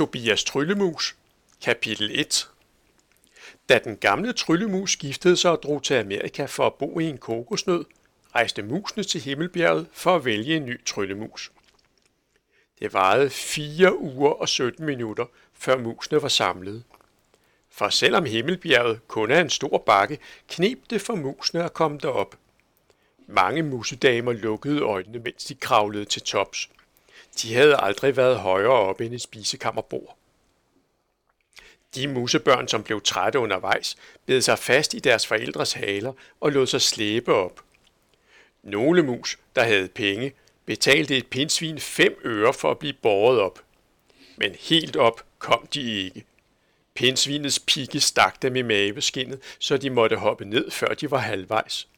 Tobias Tryllemus Kapitel 1 Da den gamle tryllemus giftede sig og drog til Amerika for at bo i en kokosnød, rejste musene til Himmelbjerget for at vælge en ny tryllemus. Det varede 4 uger og 17 minutter, før musene var samlet. For selvom Himmelbjerget kun er en stor bakke, knep det for musene at komme derop. Mange musedamer lukkede øjnene, mens de kravlede til tops – de havde aldrig været højere oppe end et spisekammerbord. De musebørn, som blev trætte undervejs, bed sig fast i deres forældres haler og lod sig slæbe op. Nogle mus, der havde penge, betalte et pindsvin fem øre for at blive båret op. Men helt op kom de ikke. Pindsvinets pigge stak dem i maveskinnet, så de måtte hoppe ned, før de var halvvejs.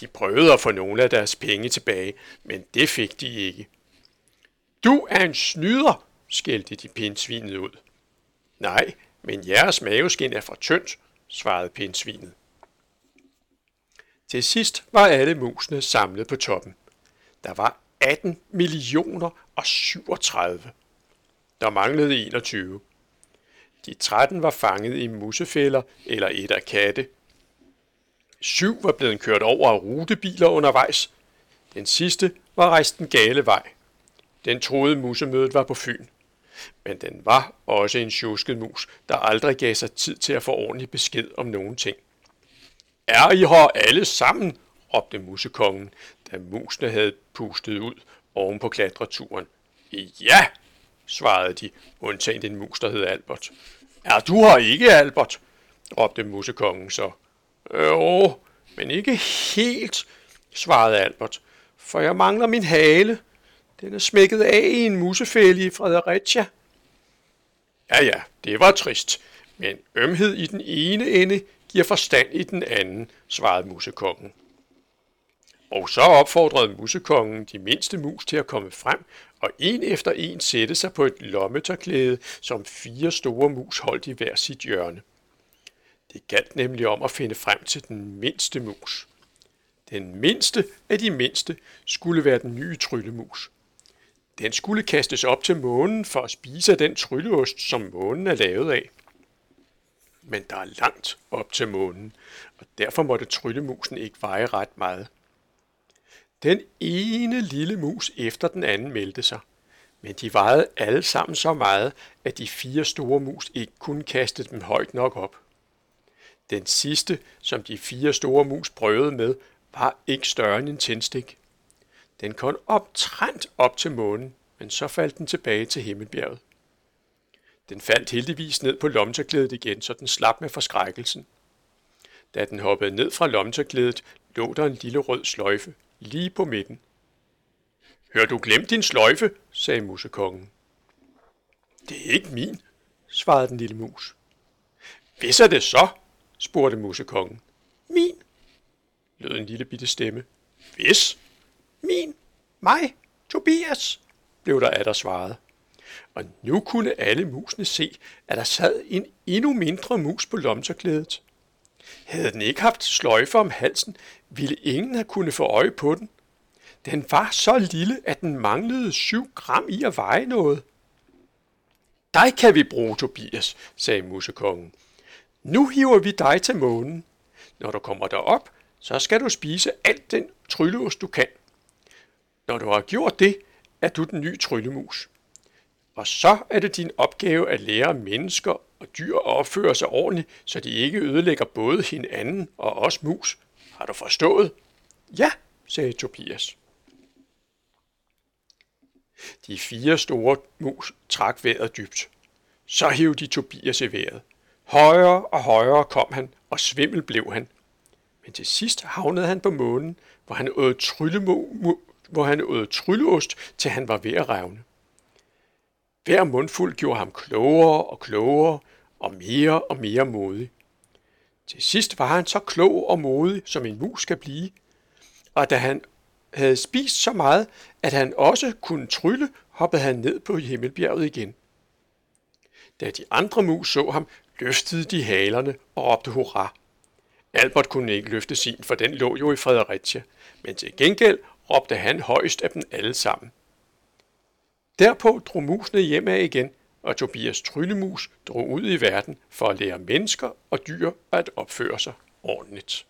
De prøvede at få nogle af deres penge tilbage, men det fik de ikke. Du er en snyder, skældte de pindsvinet ud. Nej, men jeres maveskin er for tyndt, svarede pindsvinet. Til sidst var alle musene samlet på toppen. Der var 18 millioner og 37. Der manglede 21. De 13 var fanget i musefælder eller et af katte. Syv var blevet kørt over af rutebiler undervejs. Den sidste var rejst den gale vej. Den troede musemødet var på Fyn. Men den var også en tjusket mus, der aldrig gav sig tid til at få ordentlig besked om nogen ting. Er I her alle sammen? råbte musekongen, da musene havde pustet ud oven på klatreturen. Ja, svarede de, undtagen den mus, der hed Albert. Er du her ikke, Albert? råbte musekongen så. Jo, men ikke helt, svarede Albert, for jeg mangler min hale. Den er smækket af i en musefælde i Fredericia. Ja, ja, det var trist, men ømhed i den ene ende giver forstand i den anden, svarede musekongen. Og så opfordrede musekongen de mindste mus til at komme frem, og en efter en sætte sig på et lommetørklæde, som fire store mus holdt i hver sit hjørne. Det galt nemlig om at finde frem til den mindste mus. Den mindste af de mindste skulle være den nye tryllemus. Den skulle kastes op til månen for at spise den trylleost, som månen er lavet af. Men der er langt op til månen, og derfor måtte tryllemusen ikke veje ret meget. Den ene lille mus efter den anden meldte sig, men de vejede alle sammen så meget, at de fire store mus ikke kunne kaste dem højt nok op. Den sidste, som de fire store mus prøvede med, var ikke større end en tændstik. Den kom optrændt op til månen, men så faldt den tilbage til himmelbjerget. Den faldt heldigvis ned på lomtørklædet igen, så den slap med forskrækkelsen. Da den hoppede ned fra lomtørklædet, lå der en lille rød sløjfe lige på midten. Hør du glemt din sløjfe, sagde musekongen. Det er ikke min, svarede den lille mus. Hvis er det så, spurgte musekongen. Min, lød en lille bitte stemme. Hvis? Min. Mig. Tobias, blev der af der svaret. Og nu kunne alle musene se, at der sad en endnu mindre mus på lomterklædet. Havde den ikke haft sløjfer om halsen, ville ingen have kunne få øje på den. Den var så lille, at den manglede syv gram i at veje noget. Dig kan vi bruge, Tobias, sagde musekongen. Nu hiver vi dig til månen. Når du kommer derop, så skal du spise alt den trylleost, du kan. Når du har gjort det, er du den nye tryllemus. Og så er det din opgave at lære mennesker og dyr at opføre sig ordentligt, så de ikke ødelægger både hinanden og os mus. Har du forstået? Ja, sagde Tobias. De fire store mus trak vejret dybt. Så hævde de Tobias i vejret. Højere og højere kom han, og svimmel blev han. Men til sidst havnede han på månen, hvor han åd tryllemo hvor han åd trylleost, til han var ved at revne. Hver mundfuld gjorde ham klogere og klogere, og mere og mere modig. Til sidst var han så klog og modig, som en mus kan blive, og da han havde spist så meget, at han også kunne trylle, hoppede han ned på himmelbjerget igen. Da de andre mus så ham, løftede de halerne og råbte hurra. Albert kunne ikke løfte sin, for den lå jo i Fredericia, men til gengæld råbte han højst af dem alle sammen. Derpå drog musene hjem af igen, og Tobias Tryllemus drog ud i verden for at lære mennesker og dyr at opføre sig ordentligt.